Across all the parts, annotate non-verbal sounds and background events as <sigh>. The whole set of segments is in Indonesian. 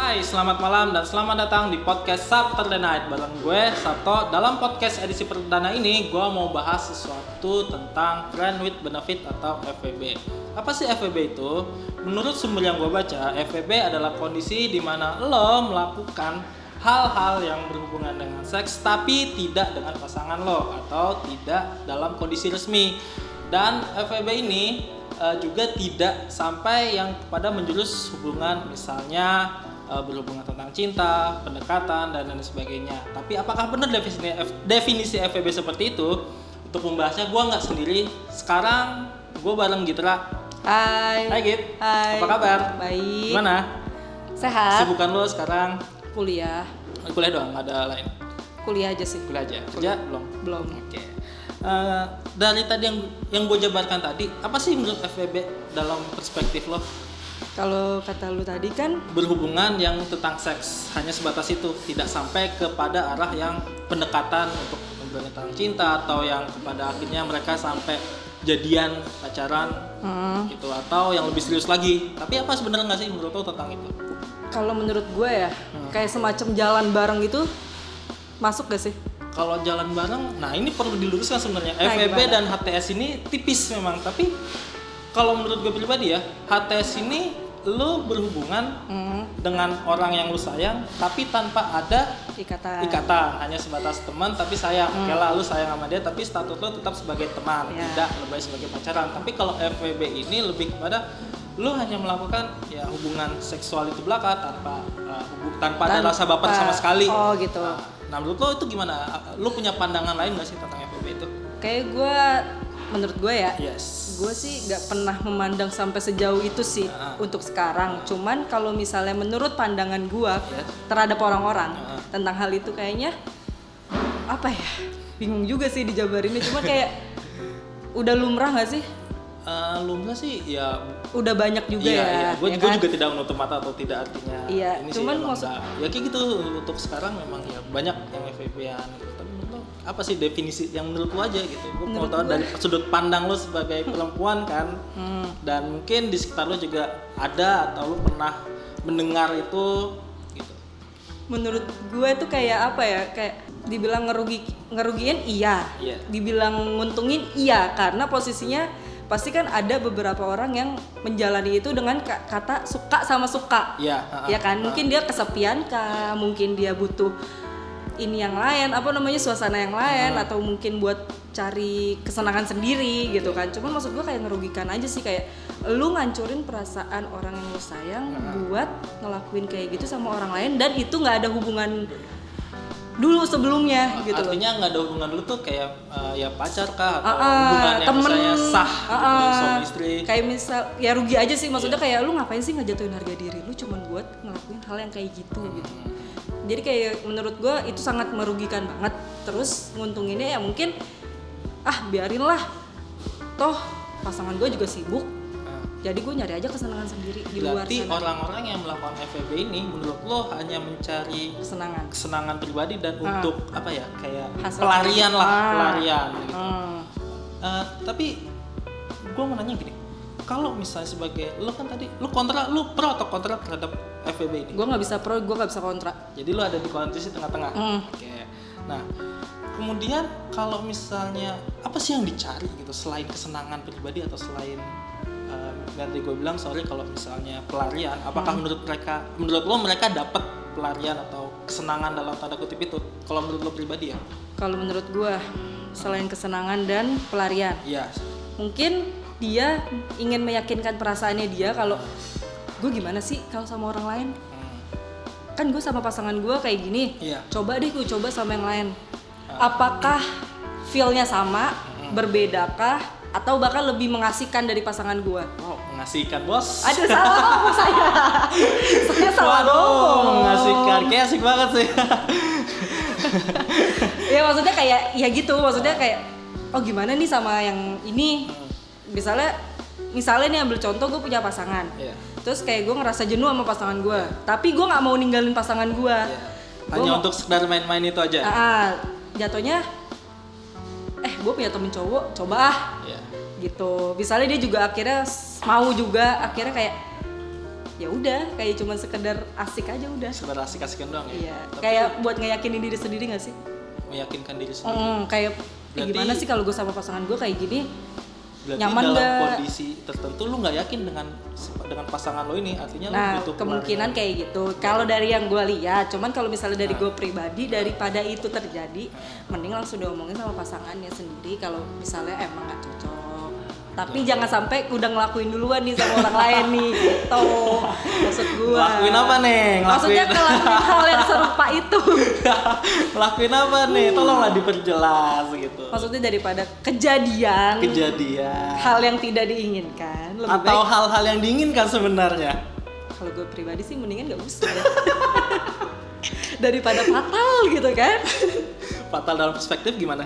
Hai, selamat malam dan selamat datang di podcast Saturday Night bareng gue Sabto. Dalam podcast edisi perdana ini, gue mau bahas sesuatu tentang friend with benefit atau FWB. Apa sih FWB itu? Menurut sumber yang gue baca, FWB adalah kondisi di mana lo melakukan hal-hal yang berhubungan dengan seks tapi tidak dengan pasangan lo atau tidak dalam kondisi resmi. Dan FWB ini uh, juga tidak sampai yang kepada menjurus hubungan misalnya uh, berhubungan tentang cinta, pendekatan dan lain sebagainya. Tapi apakah benar definisi definisi seperti itu? Untuk membahasnya gue nggak sendiri. Sekarang gue bareng Gitra. Hai. Hai Git. Hai. Apa kabar? Baik. Gimana? Sehat. Sibukan lo sekarang? Kuliah. Kuliah doang, nggak ada lain. Kuliah aja sih. Kuliah aja. Kerja belum? Belum. Oke. Eh, dari tadi yang yang gue jabarkan tadi, apa sih menurut FWB dalam perspektif lo? Kalau kata lu tadi kan berhubungan yang tentang seks hanya sebatas itu. Tidak sampai kepada arah yang pendekatan untuk tentang cinta atau yang kepada akhirnya mereka sampai jadian pacaran hmm, gitu atau yang lebih serius lagi. Tapi apa sebenarnya nggak sih menurut lo tentang itu? Kalau menurut gue ya kayak semacam jalan bareng gitu masuk gak sih? kalau jalan bareng nah ini perlu diluruskan sebenarnya. Nah, gimana? dan HTS ini tipis memang tapi kalau menurut gue pribadi ya HTS ini lo berhubungan Hmm, dengan orang yang lu sayang tapi tanpa ada ikatan. ikatan. Hanya sebatas teman tapi sayang. Oke lah lu sayang sama dia tapi status lo tetap sebagai teman. Ya. tidak lebih sebagai pacaran. Tapi kalau FWB ini lebih kepada lu hanya melakukan ya hubungan seksual itu belaka tanpa uh, hubung- tanpa ada Tanpa- rasa baper sama sekali. Oh, gitu. nah, nah, menurut lo itu gimana? Lu punya pandangan lain gak sih tentang FWB itu? Kayak gue menurut gue ya yes gue sih nggak pernah memandang sampai sejauh itu sih Ah. untuk sekarang cuman kalau misalnya menurut pandangan gue Ya. terhadap orang-orang Ah. tentang hal itu kayaknya apa ya bingung juga sih dijabarinnya cuma kayak <laughs> udah lumrah nggak sih Uh, lumrah sih ya udah banyak juga iya, ya, iya. Gue ya juga, kan? juga tidak menutup mata atau tidak artinya Iya, ini cuman sih maksud- ya kayak gitu untuk sekarang memang ya banyak yang FVP-an gitu. Apa sih definisi yang menurut lo aja gitu? Gue mau tahu dari sudut pandang lo sebagai <laughs> perempuan kan Hmm, dan mungkin di sekitar lo juga ada atau lo pernah mendengar itu gitu. menurut gue tuh kayak apa ya kayak dibilang ngerugi ngerugiin iya Iya. dibilang nguntungin iya karena posisinya pasti kan ada beberapa orang yang menjalani itu dengan ka- kata suka sama suka ha-ha. ya kan mungkin dia kesepian kah mungkin dia butuh ini yang lain apa namanya suasana yang lain atau mungkin buat cari kesenangan sendiri gitu kan cuman maksud gue kayak ngerugikan aja sih kayak lu ngancurin perasaan orang yang lu sayang buat ngelakuin kayak gitu sama orang lain dan itu nggak ada hubungan dulu sebelumnya gitu Artinya nggak ada hubungan dulu tuh kayak uh, ya pacar kah atau Ah, ah, hubungan yang temen misalnya sah ah, gitu, ah. suami istri. kayak misal ya rugi aja sih maksudnya Iya. kayak lu ngapain sih ngejatuhin harga diri lu cuman buat ngelakuin hal yang kayak gitu gitu Hmm. Jadi kayak menurut gua itu sangat merugikan banget terus nguntunginnya ya mungkin ah biarin lah toh pasangan gue juga sibuk Nah, jadi gue nyari aja kesenangan sendiri di luar Berarti sana orang-orang yang melakukan FVB ini menurut lo hanya mencari kesenangan kesenangan pribadi dan Ah. untuk apa ya kayak Hasil pelarian lah Ah. pelarian gitu. Hmm. Eh, tapi gue mau nanya gini kalau misalnya sebagai lo kan tadi lo kontra lo pro atau kontra terhadap FVB ini? Gue nggak bisa pro gue nggak bisa kontra. Jadi lo ada di posisi tengah-tengah? Hmm. oke. Nah kemudian kalau misalnya apa sih yang dicari gitu selain kesenangan pribadi atau selain eh, nanti gue bilang sorry kalau misalnya pelarian apakah Hmm. menurut mereka menurut lo mereka dapat pelarian atau kesenangan dalam tanda kutip itu? Kalau menurut lo pribadi ya? Kalau menurut gue selain kesenangan dan pelarian iya. mungkin dia ingin meyakinkan perasaannya dia kalau gue gimana sih kalau sama orang lain? Hmm. kan gue sama pasangan gue kayak gini. Iya. coba deh gue coba sama yang lain. Apakah feelnya sama berbedakah atau bahkan lebih mengasihkan dari pasangan gue wow mengasihkan bos. Aduh salah ngomong saya. <laughs> Saya salah Waduh, ngomong. mengasihkan. Kayak asik banget sih. <laughs> Ya maksudnya kayak ya gitu. Maksudnya kayak oh gimana nih sama yang ini misalnya misalnya nih ambil contoh gue punya pasangan. Iya. terus kayak gue ngerasa jenuh sama pasangan gue tapi gue nggak mau ninggalin pasangan gue Iya. hanya untuk sekedar main-main itu aja? Ah, jatuhnya eh gue punya temen cowok coba ah. Iya. gitu. Misalnya dia juga akhirnya mau juga akhirnya kayak ya udah kayak cuman sekedar asik aja udah. Sekedar asik-asikan doang ya? Iya. Tapi kayak buat ngeyakinin diri sendiri gak sih? Meyakinkan diri sendiri. Mm, kayak kayak Berarti- gimana sih kalau gue sama pasangan gue kayak gini Berarti nyaman dalam nggak? kondisi tertentu lu nggak yakin dengan dengan pasangan lo ini artinya lu Nah, butuh kemungkinan kayak gitu. Kalau dari yang gue lihat, cuman kalau misalnya dari gue pribadi, daripada itu terjadi, mending langsung diomongin sama pasangannya sendiri. Kalau misalnya emang nggak cocok. Tapi jangan sampai udah ngelakuin duluan nih sama orang lain nih, gitu. Maksud gue. Ngelakuin apa nih? Maksudnya Ngelakuin- ngelakuin hal yang serupa itu. <laughs> Lakuin apa nih? Tolonglah diperjelas gitu. Maksudnya daripada kejadian Kejadian. hal yang tidak diinginkan, lebih Atau baik hal-hal yang diinginkan sebenarnya. kalau gue pribadi sih mendingan gak usah ya. <laughs> daripada fatal gitu kan Fatal dalam perspektif gimana?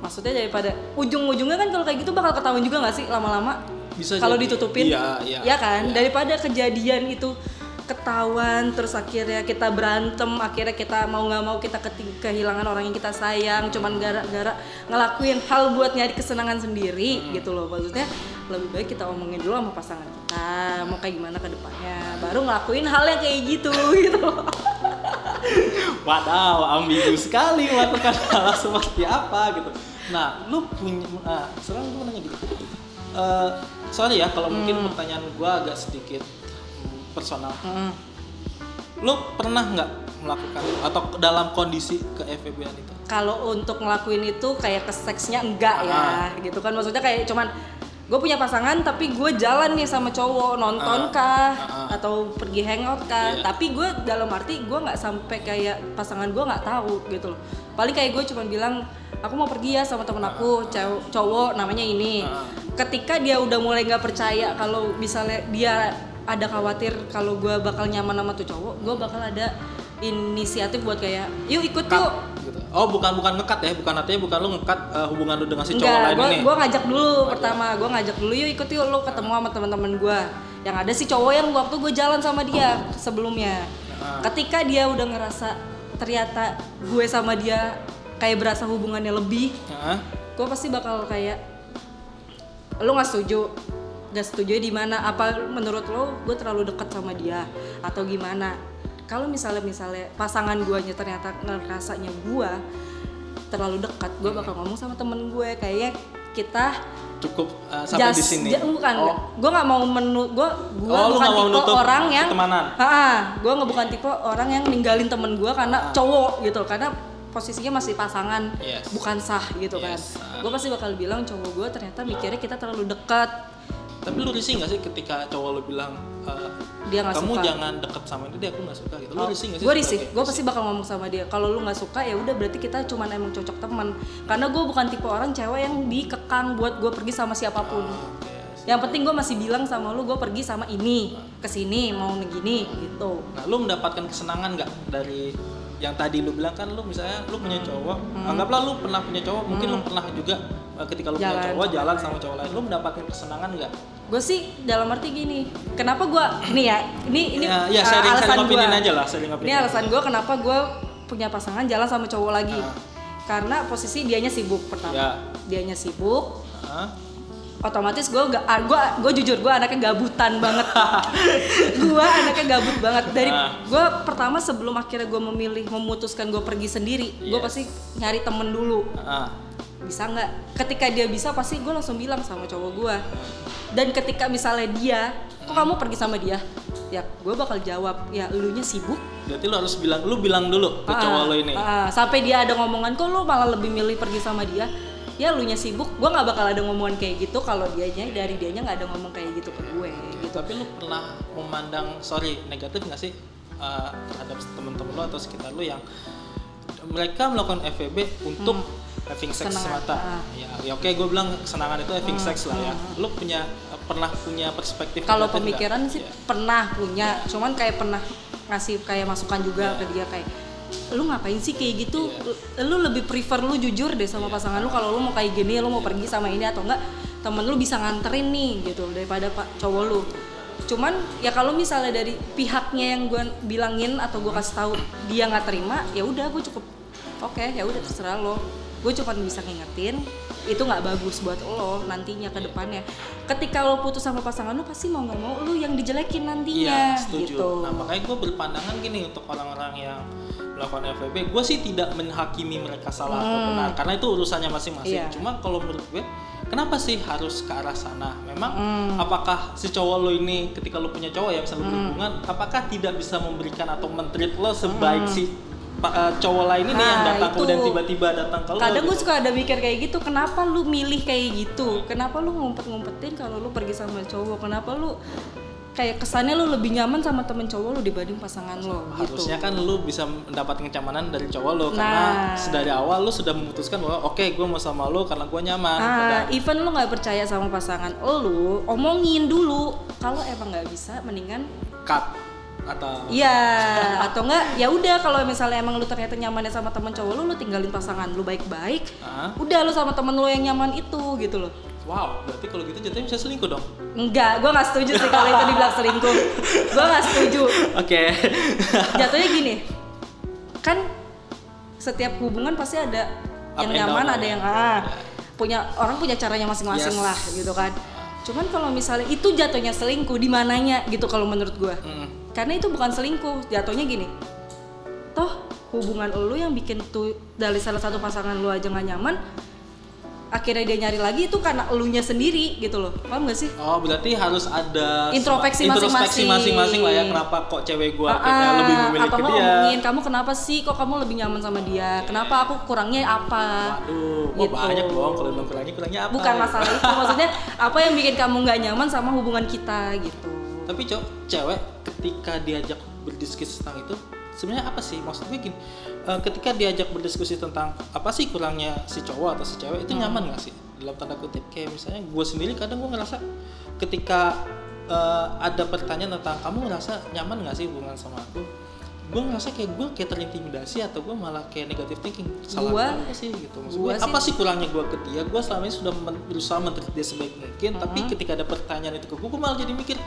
Maksudnya daripada ujung-ujungnya kan kalau kayak gitu bakal ketahuan juga nggak sih lama-lama Bisa kalau ditutupin Iya, iya. ya kan Iya. daripada kejadian itu ketahuan terus akhirnya kita berantem akhirnya kita mau nggak mau kita kehilangan orang yang kita sayang cuman gara-gara ngelakuin hal buat nyari kesenangan sendiri Hmm. gitu loh maksudnya lebih baik kita omongin dulu sama pasangan kita mau kayak gimana ke depannya baru ngelakuin hal yang kayak gitu <laughs> gitu loh Wadaw, ambigu sekali melakukan <laughs> hal seperti apa gitu. Nah, lu punya, nah, sekarang gue nanya gitu. Eh, sorry ya, kalau mungkin pertanyaan gue agak sedikit mm, personal. Mm. Lu pernah nggak melakukan atau dalam kondisi ke FVB-an itu? kalau untuk ngelakuin itu kayak ke seksnya enggak ya Ah. gitu kan maksudnya kayak cuman gue punya pasangan tapi gue jalan nih sama cowok nonton Ah. kah Ah, ah. atau pergi hangout kah Iya. tapi gue dalam arti gue nggak sampai kayak pasangan gue nggak tahu gitu loh paling kayak gue cuman bilang aku mau pergi ya sama temen aku cowok, cowok namanya ini ketika dia udah mulai nggak percaya kalau misalnya dia ada khawatir kalau gue bakal nyaman sama tuh cowok gue bakal ada inisiatif buat kayak yuk ikut yuk. Oh, bukan bukan ngekat ya, bukan artinya bukan lu ngekat eh, hubungan lu dengan si cowok Enggak, lain gue ini. gua ngajak dulu pertama, gue ngajak dulu yuk ikut yuk lu ketemu sama teman-teman gue. Yang ada si cowok yang waktu gue jalan sama dia sebelumnya. Ketika dia udah ngerasa ternyata gue sama dia kayak berasa hubungannya lebih, Heeh. gue pasti bakal kayak lu nggak setuju nggak setuju di mana apa menurut lo gue terlalu dekat sama dia atau gimana kalau misalnya misalnya pasangan guanya ternyata ngerasanya gue terlalu dekat gue bakal ngomong sama temen gue kayaknya kita Cukup eh, sampai di just- sini. ja- bukan Oh, gue nggak mau menu gue gue Oh, bukan tipe nutup orang yang pertemanan? gue nggak bukan tipe orang yang ninggalin temen gue karena cowok gitu karena posisinya masih pasangan Yes. bukan sah gitu kan Yes, ah. gue pasti bakal bilang cowok gue ternyata mikirnya kita terlalu dekat Tapi lu risih gak sih ketika cowok lu bilang eh, dia nggak kamu suka? jangan deket sama dia aku nggak suka gitu. Lu risih gak sih? gue risih. gue pasti bakal ngomong sama dia. Kalau lu nggak suka ya udah berarti kita cuman emang cocok teman. Karena gue bukan tipe orang cewek yang dikekang buat gue pergi sama siapa pun. Ah, oke. yang penting gue masih bilang sama lu gue pergi sama ini. Ke sini mau begini gitu. Nah, lu mendapatkan kesenangan nggak dari yang tadi lu bilang? Kan lu misalnya lu punya cowok, anggaplah lu pernah punya cowok, mungkin lu pernah juga ketika lu punya Jalan cowok sama jalan sama cowok lain, lu mendapatkan kesenangan nggak? gue sih dalam arti gini kenapa gue ini ya ini ini ya, ya uh, sharing, alasan sharing opinion gua. aja lah, sharing ini alasan gue kenapa gue punya pasangan jalan sama cowok lagi Ah. karena posisi dianya sibuk pertama Ya. dianya sibuk Hah? otomatis gue gak gue gue jujur gue anaknya gabutan banget <laughs> gue anaknya gabut banget dari Ah. gue pertama sebelum akhirnya gue memilih memutuskan gue pergi sendiri gue Yes. pasti nyari temen dulu Ah. Bisa nggak? Ketika dia bisa pasti gue langsung bilang sama cowok gue dan ketika misalnya dia kok kamu pergi sama dia? Ya gue bakal jawab ya elunya sibuk. Berarti lu harus bilang, lu bilang dulu ke Ah, cowok lu ini. ah, sampai dia ada ngomongan kok lu malah lebih milih pergi sama dia? Ya elunya sibuk. Gue nggak bakal ada ngomongan kayak gitu kalau dianya dari dianya nggak ada ngomong kayak gitu ke gue gitu. Tapi lu pernah memandang sorry negatif nggak sih uh, terhadap temen-temen lu atau sekitar lu yang mereka melakukan FVB untuk having sex Kesenangan, semata. ah. Ya, ya oke gue bilang kesenangan itu having sex lah ya. Lu punya pernah punya perspektif kalau pemikiran sih Ya. pernah punya cuman kayak pernah ngasih kayak masukan juga ke dia kayak lu ngapain sih kayak gitu? Lu lebih prefer lu jujur deh sama pasangan lu kalau lu mau kayak gini lu mau pergi sama ini atau enggak temen lu bisa nganterin nih gitu daripada pak cowok lu cuman ya kalau misalnya dari pihaknya yang gue bilangin atau gue kasih tahu dia nggak terima ya udah gue cukup oke ya udah terserah lo gue cuma bisa ngingetin itu nggak bagus buat lo nantinya ke depannya ketika lo putus sama pasangan lo pasti mau nggak mau lo yang dijelekin nantinya Iya, setuju. gitu Nah, makanya gue berpandangan gini untuk orang-orang yang melakukan FWB, gue sih tidak menghakimi mereka salah atau benar, karena itu urusannya masing-masing. Hmm. Iya. Cuma kalau menurut gue, kenapa sih harus ke arah sana? Memang Hmm. apakah si cowok lo ini ketika lo punya cowok ya misalnya berhubungan, apakah tidak bisa memberikan atau mentreat lo sebaik si eh, cowok lain ini yang Hmm. Nah, datang itu. kemudian tiba-tiba datang ke lo? kadang gue gitu? suka ada mikir kayak gitu kenapa lu milih kayak gitu kenapa lu ngumpet-ngumpetin kalau lu pergi sama cowok kenapa lu kayak kesannya lu lebih nyaman sama temen cowok lu dibanding pasangan lo gitu Harusnya kan lu bisa mendapat kenyamanan dari cowok lo Nah. karena dari awal lu sudah memutuskan bahwa oke gue mau sama lo karena gue nyaman. Ah, even lu nggak percaya sama pasangan lu, omongin dulu. Kalau emang nggak bisa, mendingan cut atau iya atau enggak ya udah kalau misalnya emang lu ternyata nyamannya sama temen cowok lu, lu tinggalin pasangan lu baik-baik. Ah, Udah lu sama temen lu yang nyaman itu gitu loh. wow berarti kalau gitu jatuhnya bisa selingkuh dong Enggak, gua nggak setuju sih kalau itu dibilang selingkuh. Gua nggak setuju. oke Jatuhnya gini, kan setiap hubungan pasti ada Up yang nyaman, down ada ya. yang ah punya orang punya caranya masing-masing Yes. lah gitu kan. Cuman kalau misalnya itu jatuhnya selingkuh di mananya gitu kalau menurut gua. Mm. Karena itu bukan selingkuh, jatuhnya gini. Toh hubungan lu yang bikin tuh dari salah satu pasangan lu aja nggak nyaman, akhirnya dia nyari lagi itu karena elunya sendiri gitu loh. Paham gak sih? oh berarti harus ada Introspeksi masing-masing. masing-masing lah ya kenapa kok cewek gue Ah, akhirnya lebih memilih atau ke dia ngomongin kamu kenapa sih kok kamu lebih nyaman sama dia kenapa aku kurangnya apa waduh oh, Gitu. banyak dong kalau bilang kurangnya kurangnya apa bukan masalah itu maksudnya apa yang bikin kamu nggak nyaman sama hubungan kita gitu tapi cowok cewek ketika diajak berdiskusi tentang itu sebenarnya apa sih? Maksud gue gini eh, ketika diajak berdiskusi tentang apa sih kurangnya si cowok atau si cewek itu nyaman gak sih? Dalam tanda kutip kayak misalnya gue sendiri kadang gue ngerasa ketika eh, ada pertanyaan tentang kamu ngerasa nyaman gak sih hubungan sama aku? Gue ngerasa kayak gue kayak terintimidasi atau gue malah kayak negative thinking. Salah Gua- apa sih gitu? Maksud gua gue sih- apa sih. kurangnya gue ke dia? Gue selama ini sudah men- berusaha mentreat dia sebaik mungkin tapi ketika ada pertanyaan itu ke gue gue malah jadi mikir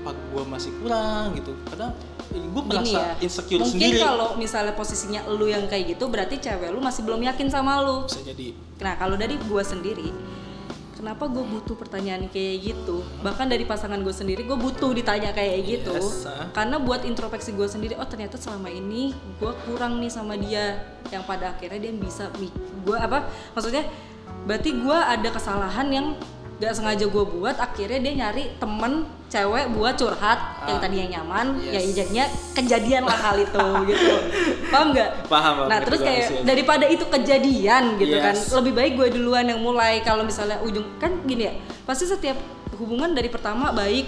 apa gue masih kurang gitu. Kadang gue Gini merasa ya insecure mungkin sendiri. kalau misalnya posisinya lu yang kayak gitu berarti cewek lu masih belum yakin sama lu. Bisa jadi. Nah kalau dari gua sendiri kenapa gue butuh pertanyaan kayak gitu? Bahkan dari pasangan gue sendiri gue butuh ditanya kayak gitu. Yes, ah. karena buat introspeksi gue sendiri oh ternyata selama ini gue kurang nih sama dia. Yang pada akhirnya dia bisa gue apa? Maksudnya berarti gue ada kesalahan yang gak sengaja gue buat akhirnya dia nyari temen cewek buat curhat. Yang Ah. tadinya nyaman ya Yes. jadinya kejadian lah hal itu <laughs> gitu. Paham nggak? Paham nah terus kayak daripada itu kejadian gitu kan. Yes. lebih baik gue duluan yang mulai. Kalau misalnya ujung kan gini ya pasti setiap hubungan dari pertama baik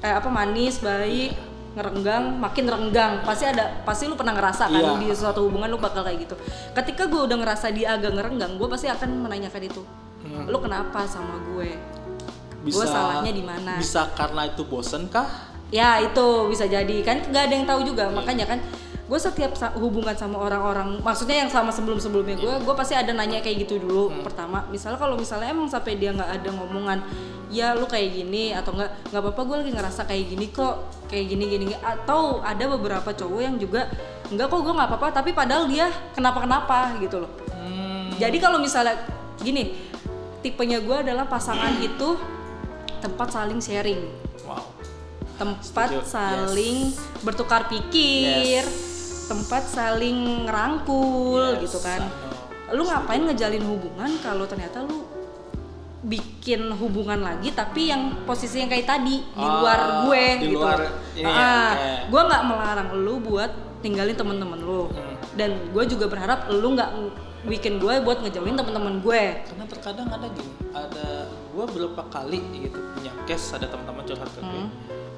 eh, apa manis baik ngerenggang makin renggang. Pasti ada pasti lu pernah ngerasa kan Iya. di suatu hubungan lu bakal kayak gitu. Ketika gue udah ngerasa dia agak ngerenggang gue pasti akan menanyakan itu Hmm. lu kenapa sama gue? Bisa gua salahnya di mana? bisa karena itu bosen kah ya itu bisa jadi. Kan nggak ada yang tahu juga. Makanya kan gue setiap hubungan sama orang-orang maksudnya yang sama sebelum-sebelumnya gue gue pasti ada nanya kayak gitu dulu. Pertama misalnya kalau misalnya emang sampai dia nggak ada ngomongan ya lu kayak gini atau nggak nggak apa-apa gue lagi ngerasa kayak gini kok kayak gini gini atau ada beberapa cowok yang juga enggak kok gue nggak apa-apa tapi padahal dia kenapa-kenapa gitu loh. Hmm, jadi kalau misalnya gini tipenya gue adalah pasangan itu tempat saling sharing wow tempat Setuju. saling bertukar pikir, Yes. tempat saling ngerangkul Yes, gitu kan. Lu ngapain ngejalin hubungan kalau ternyata lu bikin hubungan lagi tapi yang posisi yang kayak tadi di Ah, luar gue di gitu. luar ini ya, ah, kayak- gue nggak melarang lu buat tinggalin temen-temen lu. Hmm. Dan gue juga berharap lu nggak bikin gue buat ngejauhin temen-temen gue. karena terkadang ada gini ada gua beberapa kali gitu punya case ada teman-teman curhat ke gue Hmm.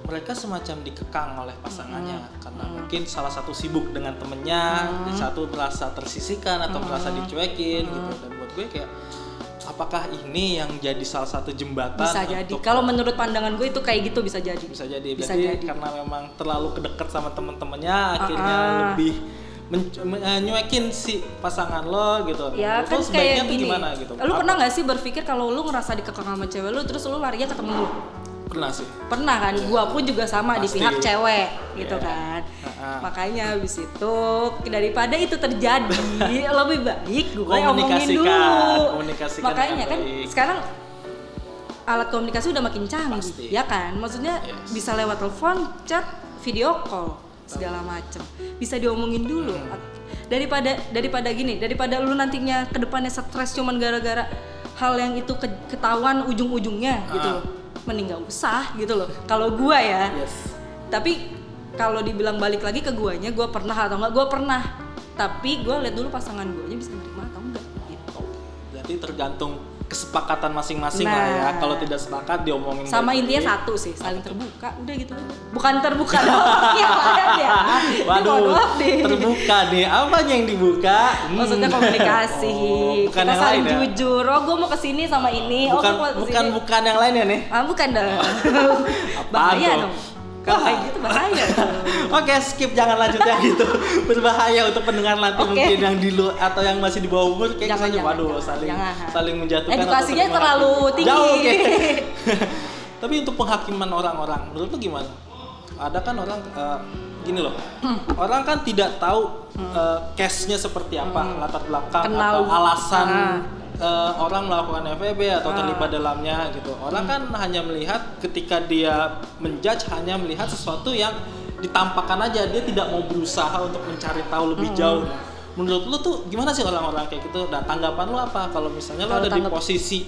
mereka semacam dikekang oleh pasangannya karena mungkin salah satu sibuk dengan temennya Hmm. satu merasa tersisihkan atau merasa dicuekin gitu dan buat gue kayak apakah ini yang jadi salah satu jembatan Bisa jadi. untuk Kalau menurut pandangan gue itu kayak gitu bisa jadi. bisa jadi Bisa berarti jadi. karena memang terlalu kedeket sama temen-temennya akhirnya lebih men- men- eh, nyuekin si pasangan lo gitu Ya Itu kan sebaiknya kayak tuh gini. gimana gitu Lu Apa- pernah nggak sih berpikir kalau lu ngerasa dikekang sama cewek lu terus lu larinya ke temen lu? Pernah sih. pernah kan gua pun juga sama di Pasti. pihak cewek gitu Iya. kan Ha-ha. makanya habis itu daripada itu terjadi <laughs> lebih baik gue omongin dulu makanya kan baik. sekarang alat komunikasi udah makin canggih Pasti. ya kan maksudnya Yes. bisa lewat telepon chat video call segala macem. Bisa diomongin dulu. Hmm. daripada daripada gini daripada lu nantinya ke depannya stres cuman gara-gara hal yang itu ke- ketahuan ujung-ujungnya gitu Ah. loh. Mending nggak usah gitu loh. Kalau gua ya. Yes. tapi kalau dibilang balik lagi ke guanya gua pernah atau enggak gua pernah. Tapi gua lihat dulu pasangan guanya bisa nerima atau enggak gitu. Berarti tergantung kesepakatan masing-masing Nah. lah ya. Kalau tidak sepakat diomongin sama intinya satu sih saling terbuka udah gitu bukan terbuka doang <laughs> ya lain ya Ini Waduh, nih. terbuka nih. Apanya yang dibuka? Hmm. maksudnya komunikasi Oh, bukan kita yang saling lain ya? jujur oh gue mau ke sini sama ini oh Bukan mau bukan ke sini. bukan yang lain ya nih. ah bukan <laughs> Apaan bahaya dong kalau kayak gitu bahaya. <laughs> Oke, skip jangan lanjut yang gitu. <laughs> Berbahaya untuk pendengar nanti Oke. mungkin yang di lu atau yang masih di bawah umur kayak Jangan, kesannya, jangan, waduh jangan, saling jangan. saling menjatuhkan Edukasinya terlalu tinggi. Jauh, oke. <laughs> Tapi untuk penghakiman orang-orang, menurut lu gimana? Ada kan orang eh, gini loh. Hmm. Orang kan tidak tahu eh, case-nya seperti apa, latar belakang Hmm. Kenal. atau alasan Ah. Eh, orang melakukan FEB atau Ah. terlibat dalamnya gitu. Orang kan hanya melihat ketika dia menjudge hanya melihat sesuatu yang ditampakkan aja, dia tidak mau berusaha untuk mencari tahu lebih Hmm. jauh. Menurut lu tuh gimana sih orang-orang kayak gitu? Dan tanggapan lu apa kalau misalnya lu ada di posisi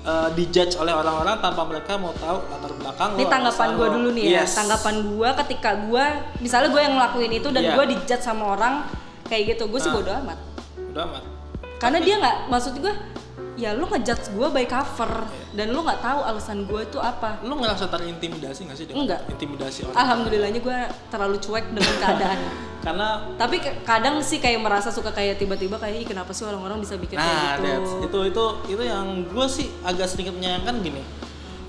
eh, dijudge oleh orang-orang tanpa mereka mau tahu latar belakang Ini lu, tanggapan gue lu. dulu nih ya. Yes. Tanggapan gue ketika gue, misalnya gue yang ngelakuin itu dan Iya. gue dijudge sama orang kayak gitu, gue sih Nah. bodo amat. Udah amat. Karena dia nggak, maksud gue, ya lu ngejudge gue by cover Iya. dan lu nggak tahu alasan gue itu apa. Lu ngerasa terintimidasi gak sih dengan Enggak. intimidasi orang? Alhamdulillahnya gue terlalu cuek dengan keadaan. <laughs> Karena Tapi kadang sih kayak merasa suka kayak tiba-tiba kayak Ih, kenapa sih orang-orang bisa bikin Nah, kayak gitu. itu itu itu yang gue sih agak sedikit menyayangkan gini.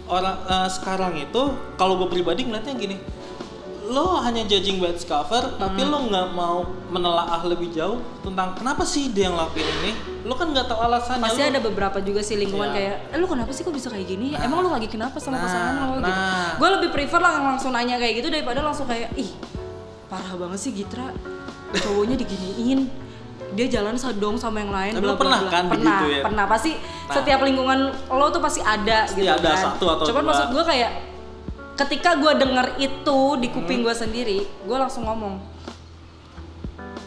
Orang eh, sekarang itu kalau gue pribadi ngeliatnya gini, lo hanya judging by its cover, tapi Hmm. lo nggak mau menelaah lebih jauh tentang kenapa sih dia yang lakuin ini. Lo kan nggak tahu alasannya. Pasti lo- ada beberapa juga sih lingkungan Iya. kayak, eh lu kenapa sih kok bisa kayak gini? Emang lu lagi kenapa sama Nah, pasangan lo? Gitu. nah. Gue lebih prefer lah langsung nanya kayak gitu daripada langsung kayak, ih parah banget sih Gitra, cowoknya diginiin, dia jalan dong sama yang lain. Tapi lo pernah bla." kan Pernah, begitu ya? pernah pasti Nah. setiap lingkungan lo tuh pasti ada Pasti gitu ada kan. satu atau Cuman dua. maksud gue kayak ketika gue denger itu di Hmm. kuping gue sendiri, gue langsung ngomong,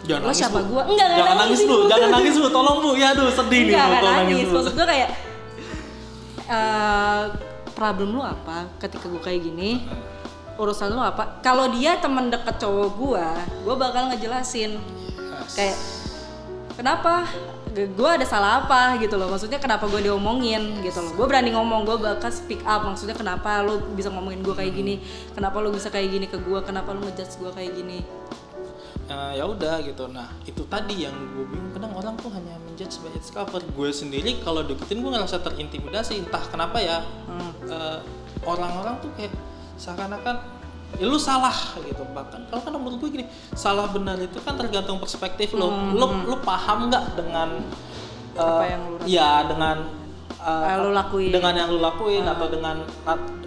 Jangan Lo nangis siapa gua? Enggak, jangan nangis, nangis Bu. jangan nangis bu, tolong bu. Ya aduh sedih nih Enggak, tolong nangis. nangis. Maksud gue kayak eh problem lu apa ketika gue kayak gini? Urusan lu apa? Kalau dia teman deket cowok gue, gue bakal ngejelasin kayak kenapa gue ada salah apa gitu loh. Maksudnya kenapa gue diomongin gitu loh. Gue berani ngomong gue bakal speak up. Maksudnya kenapa lo bisa ngomongin gue kayak gini? Kenapa lo bisa kayak gini ke gue kenapa lo ngejudge gue kayak gini? Eh, ya udah gitu. Nah itu tadi yang gue bingung. Kadang orang tuh hanya menjudge by its cover. Gue sendiri kalau deketin gue ngerasa terintimidasi. Entah kenapa ya. Hmm. Eh, orang-orang tuh kayak seakan-akan ya lu salah gitu. Bahkan kalau kan menurut gue gini salah benar itu kan tergantung perspektif lo lo lo paham nggak dengan eh, Hmm, Apa yang lu rasain? ya dengan eh, Ah, lu lakuin. dengan yang lu lakuin atau dengan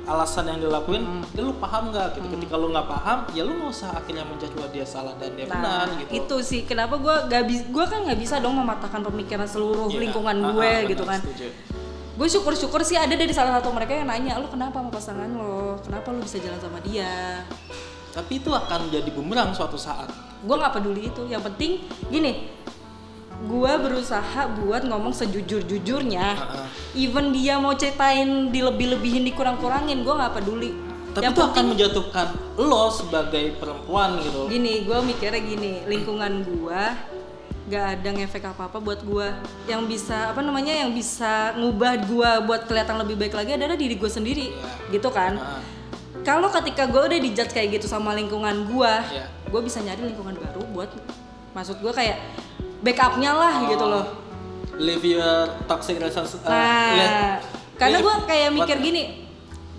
alasan yang dilakuin Hmm. ya lu paham nggak? Gitu. Ketika lu nggak paham ya lu nggak usah akhirnya menjudge bahwa dia salah dan dia benar gitu. itu sih. Kenapa gue gak bisa gue kan nggak bisa dong mematahkan pemikiran seluruh Iya, lingkungan ah, gue ah, gitu benar, kan. setuju. Gue syukur-syukur sih ada dari salah satu mereka yang nanya lu kenapa sama pasangan lo? Kenapa lu bisa jalan sama dia? Tapi itu akan jadi bumerang suatu saat. Gue nggak peduli itu. Yang penting gini gue berusaha buat ngomong sejujur-jujurnya. Ah. even dia mau ceritain dilebih-lebihin dikurang-kurangin gue nggak peduli. Tapi yang itu akan penting menjatuhkan lo sebagai perempuan gitu. Gini gue mikirnya gini lingkungan gue gak ada ngefek apa apa buat gue yang bisa apa namanya yang bisa ngubah gue buat kelihatan lebih baik lagi adalah diri gue sendiri. Iya. gitu kan? Ah, kalau ketika gue udah dijudge kayak gitu sama lingkungan gue Iya. gue bisa nyari lingkungan baru buat maksud gue kayak backupnya lah gitu loh. Live your toxic relationship uh, nah karena gue kayak what- mikir gini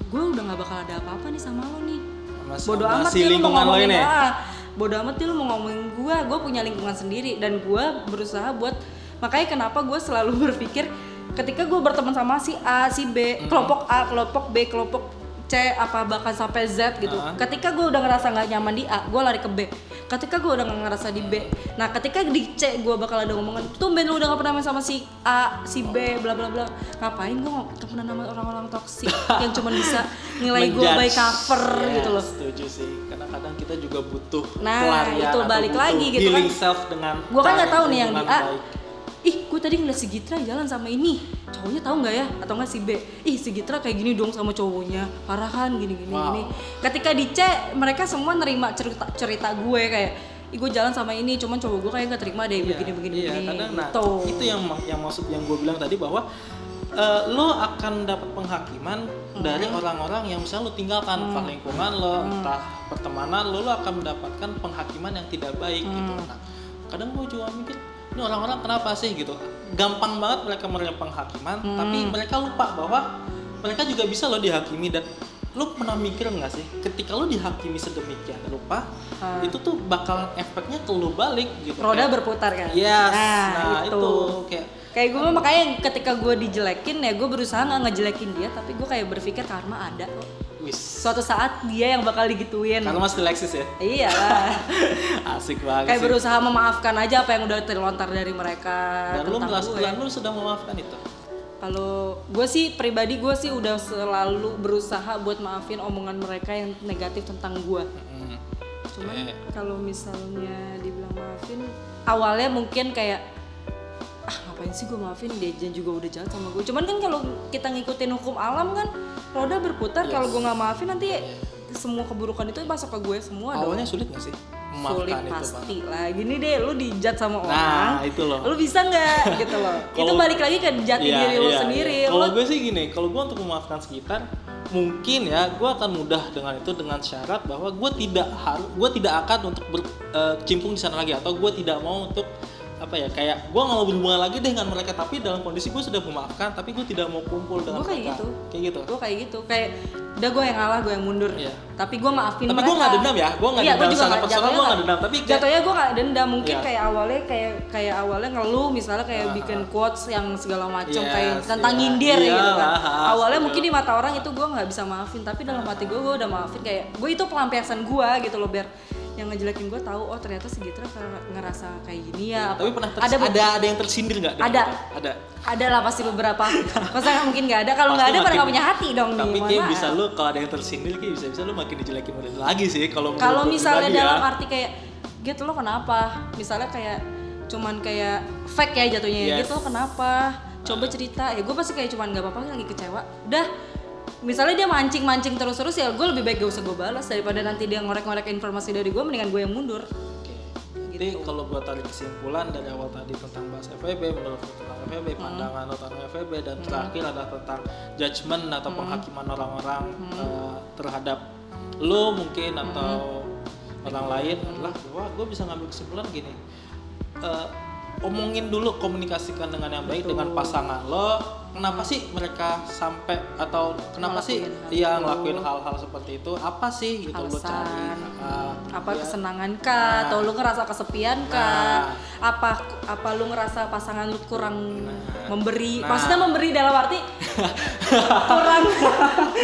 gue udah nggak bakal ada apa-apa nih sama lo nih. Mas- bodoh sama amat si dia lu mau lingkungan lo ngomongin ini. ah, bodoh amat dia lu mau ngomongin gue gue punya lingkungan sendiri dan gue berusaha buat makanya kenapa gue selalu <laughs> berpikir ketika gue berteman sama si A si B Mm-hmm. kelompok A kelompok B kelompok C apa bahkan sampai Z gitu. Ah. Ketika gue udah ngerasa nggak nyaman di A, gue lari ke B. Ketika gue udah nggak ngerasa di B, nah ketika di C gue bakal ada ngomongan, tuh Ben lu udah gak pernah main sama si A, si B, bla bla bla. Ngapain gue temenan sama orang-orang toksik <laughs> yang cuma bisa nilai gue by cover Ya, gitu loh. Setuju sih. Karena kadang kita juga butuh Nah, pelarian itu balik lagi gitu kan. self dengan Gua kan nggak tahu nih yang di A. baik. Ih, gue tadi ngeliat si Gitra jalan sama ini. Cowoknya tahu nggak ya? Atau nggak si B? Ih, si Gitra kayak gini dong sama cowoknya. Parah kan gini gini Wow. gini. Ketika di C, mereka semua nerima cerita cerita gue kayak Ih, gue jalan sama ini, cuman cowok gue kayak nggak terima deh begini begini iya, begini. kadang nah gitu. itu yang yang maksud yang gue bilang tadi bahwa eh, lo akan dapat penghakiman Hmm. dari orang-orang yang misalnya lo tinggalkan entah lingkungan lo Hmm. entah pertemanan lo lo akan mendapatkan penghakiman yang tidak baik gitu Hmm. nah kadang gue juga mikir ini orang-orang kenapa sih gitu gampang banget mereka menerima penghakiman Hmm. tapi mereka lupa bahwa mereka juga bisa lo dihakimi dan lo pernah mikir nggak sih ketika lo dihakimi sedemikian rupa Ah. itu tuh bakal efeknya ke lo balik gitu Roda Kayak- berputar kan? Yes, Nah, nah, itu. itu. kayak Kayak gue makanya ketika gue dijelekin ya gue berusaha nggak ngejelekin dia tapi gue kayak berpikir karma ada kok. wis. Suatu saat dia yang bakal digituin. Karena masih Lexus ya. Iya. <laughs> Asik banget kayak sih. berusaha memaafkan aja apa yang udah terlontar dari mereka Dan lu merasa gue. dan lu sudah memaafkan itu. Kalau gue sih pribadi gue sih udah selalu berusaha buat maafin omongan mereka yang negatif tentang gue. Cuman kalau misalnya dibilang maafin, awalnya mungkin kayak ah ngapain sih gue maafin dia juga udah jahat sama gue. Cuman kan kalau kita ngikutin hukum alam kan roda berputar. Kalau gue nggak maafin nanti semua keburukan itu masuk ke gue semua dong. Awalnya sulit gak sih memaafkan Sulit itu, pasti lah. Gini deh, lu dijat sama orang. Nah, itu loh. Lu bisa nggak <laughs> gitu loh. itu Kalau- balik lagi ke jati Iya, diri lu iya, sendiri. iya. Kalau gue sih gini, kalau gue untuk memaafkan sekitar, mungkin ya gue akan mudah dengan itu dengan syarat bahwa gue tidak harus, gue tidak akan untuk bercimpung di sana lagi atau gue tidak mau untuk apa ya kayak gue nggak mau berhubungan lagi deh dengan mereka tapi dalam kondisi gue sudah memaafkan tapi gue tidak mau kumpul dengan Gua kayak mereka. gitu. kayak gitu. Gue kayak gitu. Kayak udah gue yang ngalah gue yang mundur. Iya. tapi gue maafin Tapi mereka. gua nggak dendam ya, gua nggak iya, dendam secara personal, gua nggak dendam, tapi kayak- jatuhnya gue nggak dendam. Mungkin Iya. kayak awalnya kayak kayak awalnya ngeluh misalnya kayak Ah, bikin quotes yang segala macam Yes, kayak tentang iya. nyindir Iya gitu kan. lah, awalnya mungkin di mata orang itu gue nggak bisa maafin tapi dalam hati gue gue udah maafin kayak gue itu pelampiasan gue gitu loh biar yang ngejelekin gue tahu oh ternyata si Gitra ngerasa kayak gini ya apa- tapi pernah ada ada ada, yang tersindir nggak Ada. ada. Ada lah pasti beberapa. Masa nggak mungkin nggak ada? Kalau nggak ada pada nggak punya hati dong nih. tapi kayak bisa lu kalau ada yang tersindir kayak bisa bisa lu makin dijelekin lagi sih kalau kalau misalnya pribadi dalam ya. arti kayak gitu lo kenapa? Misalnya kayak cuman kayak fake ya jatuhnya ya Yes. gitu lo kenapa? Coba cerita. Ya gue pasti kayak cuman nggak apa-apa lagi kecewa. Udah misalnya dia mancing-mancing terus-terus ya gue lebih baik gak usah gue balas daripada nanti dia ngorek-ngorek informasi dari gue mendingan gue yang mundur Oke. Jadi Gitu. kalau gua tarik kesimpulan dari awal tadi tentang bahas FVB, menurut tentang FVB, Hmm. pandangan tentang FVB dan terakhir adalah tentang judgement atau Hmm. penghakiman orang-orang eh, terhadap lo mungkin Hmm. atau orang lain adalah bahwa gue bisa ngambil kesimpulan gini. eh, omongin dulu komunikasikan dengan yang baik dengan pasangan lo kenapa sih mereka sampai atau kenapa sih dia itu. ngelakuin hal-hal seperti itu apa sih gitu lo cari Ah, apa iya. kesenangan kah Nah. atau lu ngerasa kesepian kah Nah. apa apa lu ngerasa pasangan lu kurang Nah. memberi Nah. maksudnya memberi dalam arti <laughs> kurang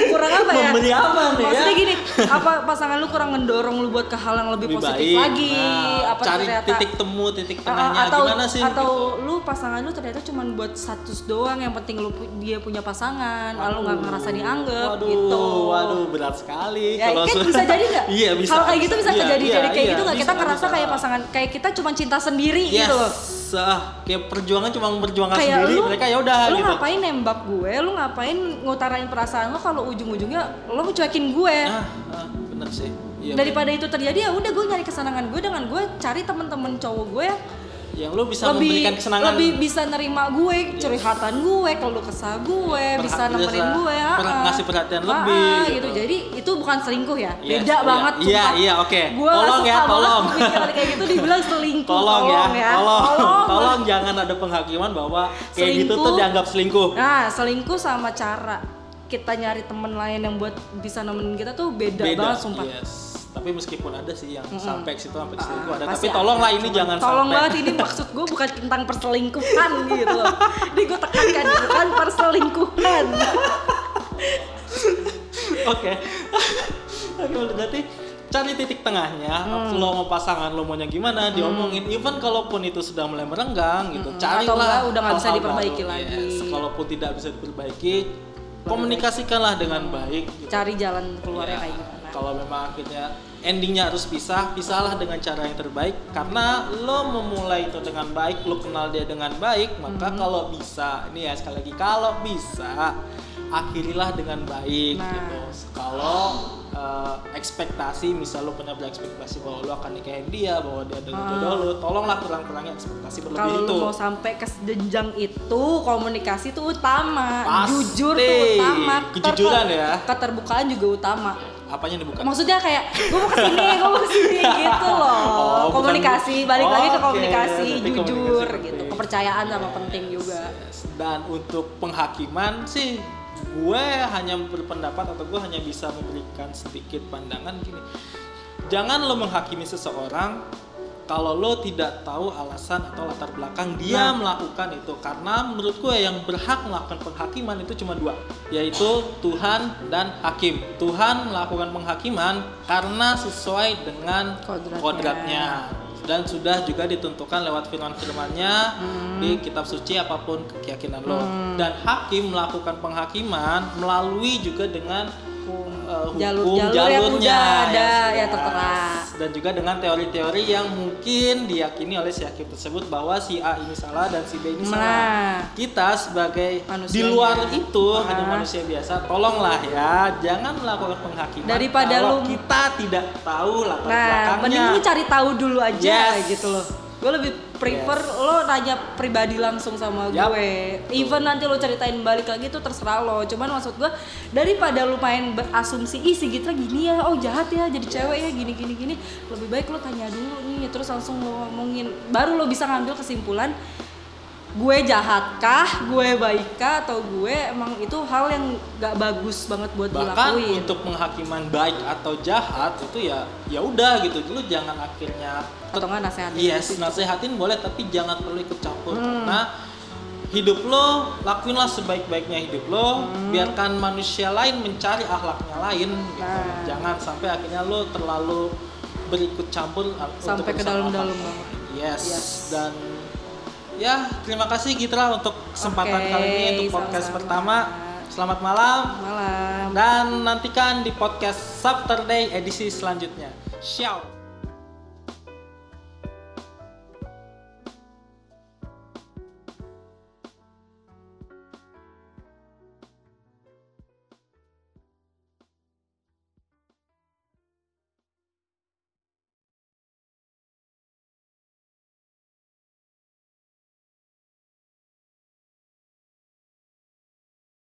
kurang apa ya Memberi apa nih ya? maksudnya gini apa pasangan lu kurang mendorong lu buat ke hal yang lebih, lebih positif baik. lagi Nah, apa cari ternyata titik temu, titik A- tengahnya atau gimana sih? atau gitu. lu pasangan lu ternyata cuma buat status doang yang penting lu dia punya pasangan lalu nggak ngerasa dianggap waduh, gitu Waduh, berat sekali. Ya, kan su- bisa jadi nggak? <laughs> iya, bisa. Kalau kayak gitu bisa Iya, terjadi iya, jadi kayak iya, gitu nggak? Kita ngerasa bisa. kayak pasangan, kayak kita cuma cinta sendiri yes. gitu loh. Ah, kayak perjuangan cuma memperjuangkan Kayak sendiri, lu, mereka ya udah lu gitu. ngapain nembak gue? Lu ngapain ngutarain perasaan lo kalau ujung-ujungnya lo mencuekin gue? Ah, ah, bener sih. Iya, Daripada itu terjadi ya udah gue nyari kesenangan gue dengan gue cari teman-teman cowok gue yang lu bisa lebih memberikan kesenangan lebih bisa nerima gue curhatan gue kalau kesah gue Perha- bisa nemenin gue ya per- ngasih perhatian Ah, lebih, ah, gitu. gitu jadi itu bukan selingkuh ya Yes, beda iya. banget Iya, iya, oke. gue Tolong ya, tolong. kayak gitu dibilang selingkuh Tolong, ya, tolong, tolong, tolong jangan ada penghakiman bahwa kayak gitu tuh Selingkuh. dianggap selingkuh. nah selingkuh sama cara kita nyari temen lain yang buat bisa nemenin kita tuh beda, banget sumpah Yes. Tapi meskipun ada sih yang sampai ke situ sampai ke selingkuh ada, Ah, Pasti tapi tolonglah ada. ini Cuman jangan tolong sampai. banget ini maksud gue bukan tentang perselingkuhan gitu loh. Ini gue tekankan bukan perselingkuhan. <laughs> Oke. Oke berarti cari titik tengahnya Hmm. lo mau pasangan lo maunya gimana diomongin. Even kalaupun itu sudah mulai merenggang gitu Hmm, carilah atau udah nggak bisa diperbaiki baru. lagi. Yes, kalaupun tidak bisa diperbaiki komunikasikanlah dengan baik gitu. cari jalan keluarnya Ya, kayak gimana Kalau memang akhirnya endingnya harus pisah, pisahlah dengan cara yang terbaik. Karena lo memulai itu dengan baik, lo kenal dia dengan baik, maka Hmm. kalau bisa, ini ya sekali lagi kalau bisa, akhirilah dengan baik Nah. gitu. Kalau eh, ekspektasi, misal lo punya berekspektasi bahwa lo akan nikahin dia, bahwa dia adalah Ah. jodoh lo, tolonglah kurang-kurangin ekspektasi berlebih kalau itu. lu mau sampai ke jenjang itu komunikasi itu utama Pasti. jujur tuh utama Kejujuran Keter- ya. keterbukaan juga utama Apanya dibuka? maksudnya kayak gue mau ke sini gue mau ke sini <laughs> gitu loh Oh, bukan- komunikasi balik lagi ke Oke, komunikasi berarti jujur komunikasi gitu kepercayaan sama penting juga. Dan untuk penghakiman sih gue hanya berpendapat atau gue hanya bisa memberikan sedikit pandangan gini. Jangan lo menghakimi seseorang kalau lo tidak tahu alasan atau latar belakang dia Nah. melakukan itu karena menurut gue yang berhak melakukan penghakiman itu cuma dua yaitu Tuhan dan hakim Tuhan melakukan penghakiman karena sesuai dengan Kodratnya. kodratnya dan sudah juga ditentukan lewat firman-firmannya di kitab suci apa pun keyakinan lo Hmm. dan hakim melakukan penghakiman melalui juga dengan uh, hukum Jalur-jalur yang jalurnya udah ada, sudah. ya tertera. Dan juga dengan teori-teori yang mungkin diyakini oleh si hakim tersebut bahwa si A ini salah dan si B ini salah kita sebagai di Manusianya. luar itu Ah. hanya manusia biasa tolonglah ya jangan melakukan penghakiman Daripada kalau lu- kita tidak tahu latar nah belakangnya mending lu cari tahu dulu aja Yes. gitu loh gue lebih prefer lo nanya pribadi langsung sama Yap. gue. Even nanti lo ceritain balik lagi itu terserah lo. Cuman maksud gue daripada lo main berasumsi ih si Gitra gini ya oh jahat ya jadi cewek ya gini gini gini. Lebih baik lo tanya dulu nih terus langsung lo ngomongin baru lo bisa ngambil kesimpulan gue jahatkah, gue baikkah atau gue emang itu hal yang gak bagus banget buat bahkan dilakuin. untuk penghakiman baik atau jahat itu ya ya udah gitu lu jangan akhirnya atau nggak nasehatin yes gitu. nasehatin boleh tapi jangan perlu ikut campur Hmm. karena hidup lo lakuinlah sebaik-baiknya hidup lo Hmm. biarkan manusia lain mencari akhlaknya lain gitu. Nah. jangan sampai akhirnya lo terlalu berikut campur untuk Sampai ke dalam-dalam yes. Yes. dan ya terima kasih Gitra untuk kesempatan Oke, kali ini untuk podcast sama-sama. pertama selamat malam malam dan nantikan di podcast Saturday edisi selanjutnya. Ciao.